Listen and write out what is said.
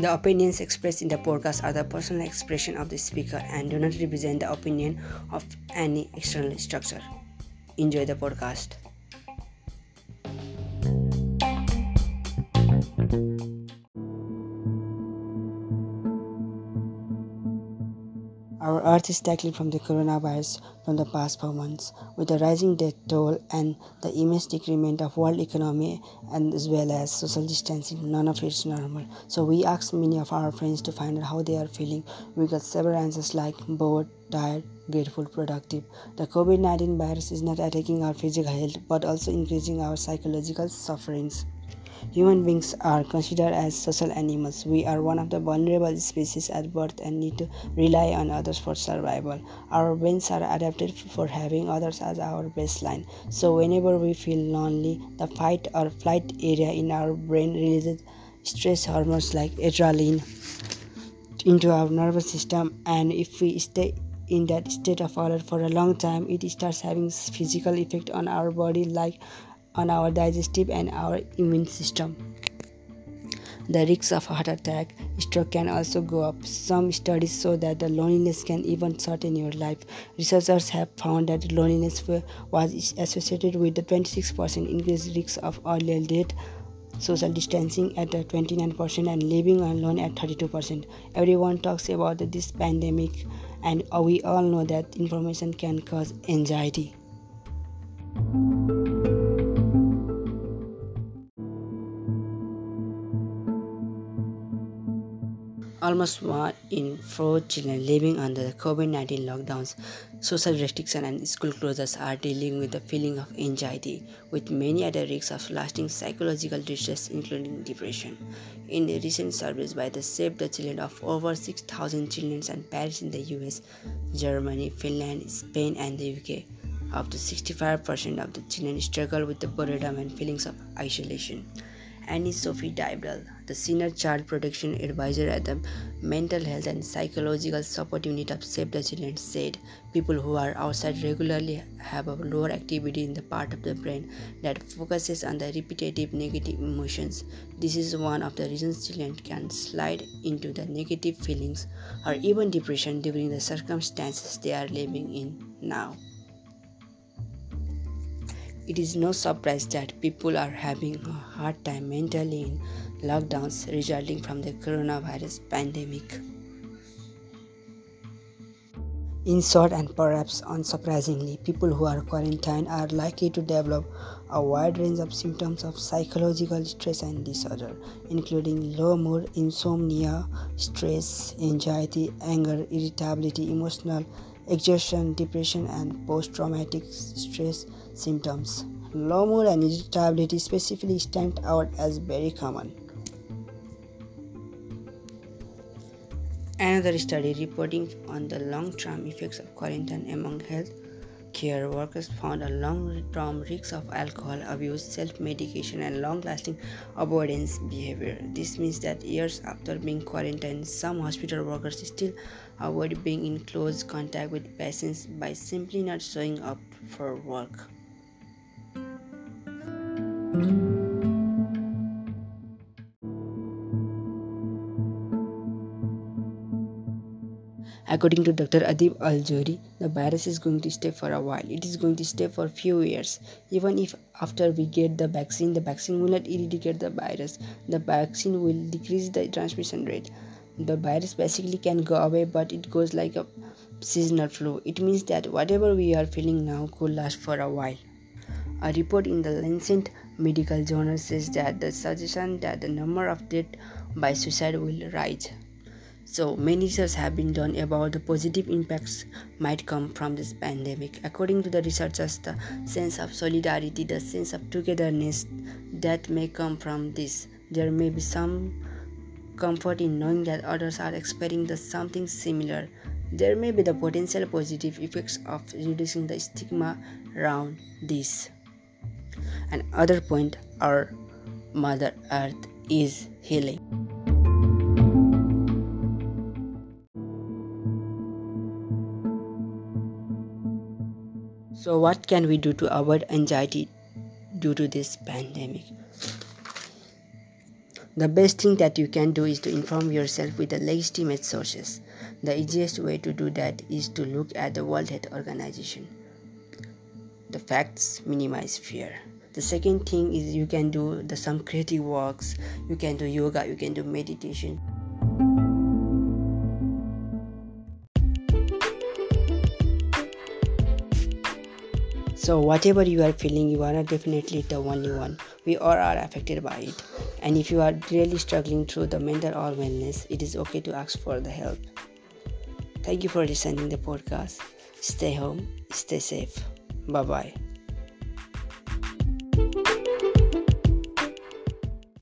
The opinions expressed in the podcast are the personal expression of the speaker and do not represent the opinion of any external structure. Enjoy the podcast. Our Earth is tackling from the coronavirus from the past four months, with the rising death toll and the immense decrement of world economy and as well as social distancing. None of it is normal. So we asked many of our friends to find out how they are feeling. We got several answers like bored, tired, grateful, productive. The COVID-19 virus is not attacking our physical health but also increasing our psychological sufferings. Human beings are considered as social animals. We are one of the vulnerable species at birth and need to rely on others for survival. Our brains are adapted for having others as our baseline. So, whenever we feel lonely, the fight or flight area in our brain releases stress hormones like adrenaline into our nervous system, and if we stay in that state of alert for a long time, it starts having physical effect on our body like on our digestive and our immune system. The risk of heart attack, stroke can also go up. Some studies show that the loneliness can even shorten your life. Researchers have found that loneliness was associated with the 26% increased risk of early death, social distancing at 29%, and living alone at 32%. Everyone talks about this pandemic, and we all know that information can cause anxiety. Almost one in four children living under the COVID 19 lockdowns, social restriction, and school closures are dealing with the feeling of anxiety, with many other risks of lasting psychological distress, including depression. In a recent survey by the Save the Children of over 6,000 children and parents in the US, Germany, Finland, Spain, and the UK, up to 65% of the children struggle with the boredom and feelings of isolation. Annie Sophie Dybdal, the Senior Child Protection Advisor at the Mental Health and Psychological Support Unit of Save the Children, said people who are outside regularly have a lower activity in the part of the brain that focuses on the repetitive negative emotions. This is one of the reasons children can slide into the negative feelings or even depression during the circumstances they are living in now. It is no surprise that people are having a hard time mentally in lockdowns resulting from the coronavirus pandemic. In short, and perhaps unsurprisingly, people who are quarantined are likely to develop a wide range of symptoms of psychological stress and disorder, including low mood, insomnia, stress, anxiety, anger, irritability, emotional exhaustion, depression, and post traumatic stress symptoms. Low and irritability specifically stand out as very common. Another study reporting on the long term effects of quarantine among health care workers found a long term risk of alcohol abuse, self medication, and long lasting avoidance behavior. This means that years after being quarantined, some hospital workers still avoid being in close contact with patients by simply not showing up for work. According to Dr. Adib Al Jori, the virus is going to stay for a while. It is going to stay for a few years. Even if after we get the vaccine, the vaccine will not eradicate the virus. The vaccine will decrease the transmission rate. The virus basically can go away, but it goes like a seasonal flu. It means that whatever we are feeling now could last for a while. A report in the Lancet Medical Journal says that the suggestion that the number of deaths by suicide will rise. So many research have been done about the positive impacts might come from this pandemic. According to the researchers, the sense of solidarity, the sense of togetherness that may come from this. There may be some comfort in knowing that others are experiencing something similar. There may be the potential positive effects of reducing the stigma around this. Another point, our Mother Earth is healing. So, what can we do to avoid anxiety due to this pandemic. The best thing that you can do is to inform yourself with the legitimate sources. The easiest way to do that is to look at the World Health Organization. The facts minimize fear. The second thing is you can do the some creative works, you can do yoga, you can do meditation. So, whatever you are feeling, you are not definitely the only one. We all are affected by it. And if you are really struggling through the mental or wellness, it is okay to ask for the help. Thank you for listening the podcast. Stay home, stay safe. Bye bye.